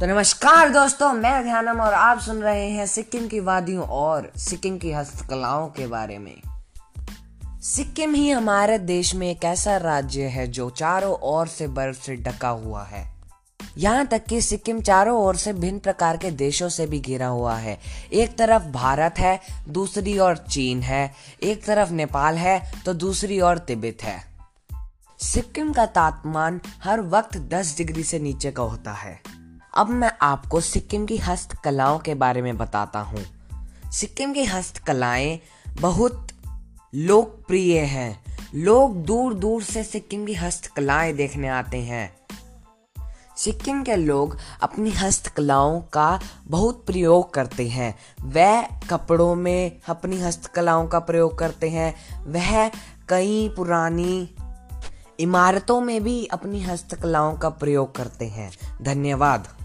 तो नमस्कार दोस्तों, मैं ध्यानम और आप सुन रहे हैं सिक्किम की वादियों और सिक्किम की हस्तकलाओं के बारे में। सिक्किम ही हमारे देश में एक ऐसा राज्य है जो चारों ओर से बर्फ़ से ढका हुआ है। यहाँ तक कि सिक्किम चारों ओर से भिन्न प्रकार के देशों से भी घिरा हुआ है। एक तरफ़ भारत है, दूसरी ओर चीन है, एक तरफ़ नेपाल है तो दूसरी ओर तिब्बत है। सिक्किम का तापमान हर वक्त 10 डिग्री से नीचे का होता है। अब मैं आपको सिक्किम की हस्तकलाओं के बारे में बताता हूँ। सिक्किम की हस्तकलाएँ बहुत लोकप्रिय हैं। लोग दूर दूर से सिक्किम की हस्तकलाएँ देखने आते हैं। सिक्किम के लोग अपनी हस्तकलाओं का बहुत प्रयोग करते हैं। वह कपड़ों में अपनी हस्तकलाओं का प्रयोग करते हैं। वह कई पुरानी इमारतों में भी अपनी हस्तकलाओं का प्रयोग करते हैं। धन्यवाद।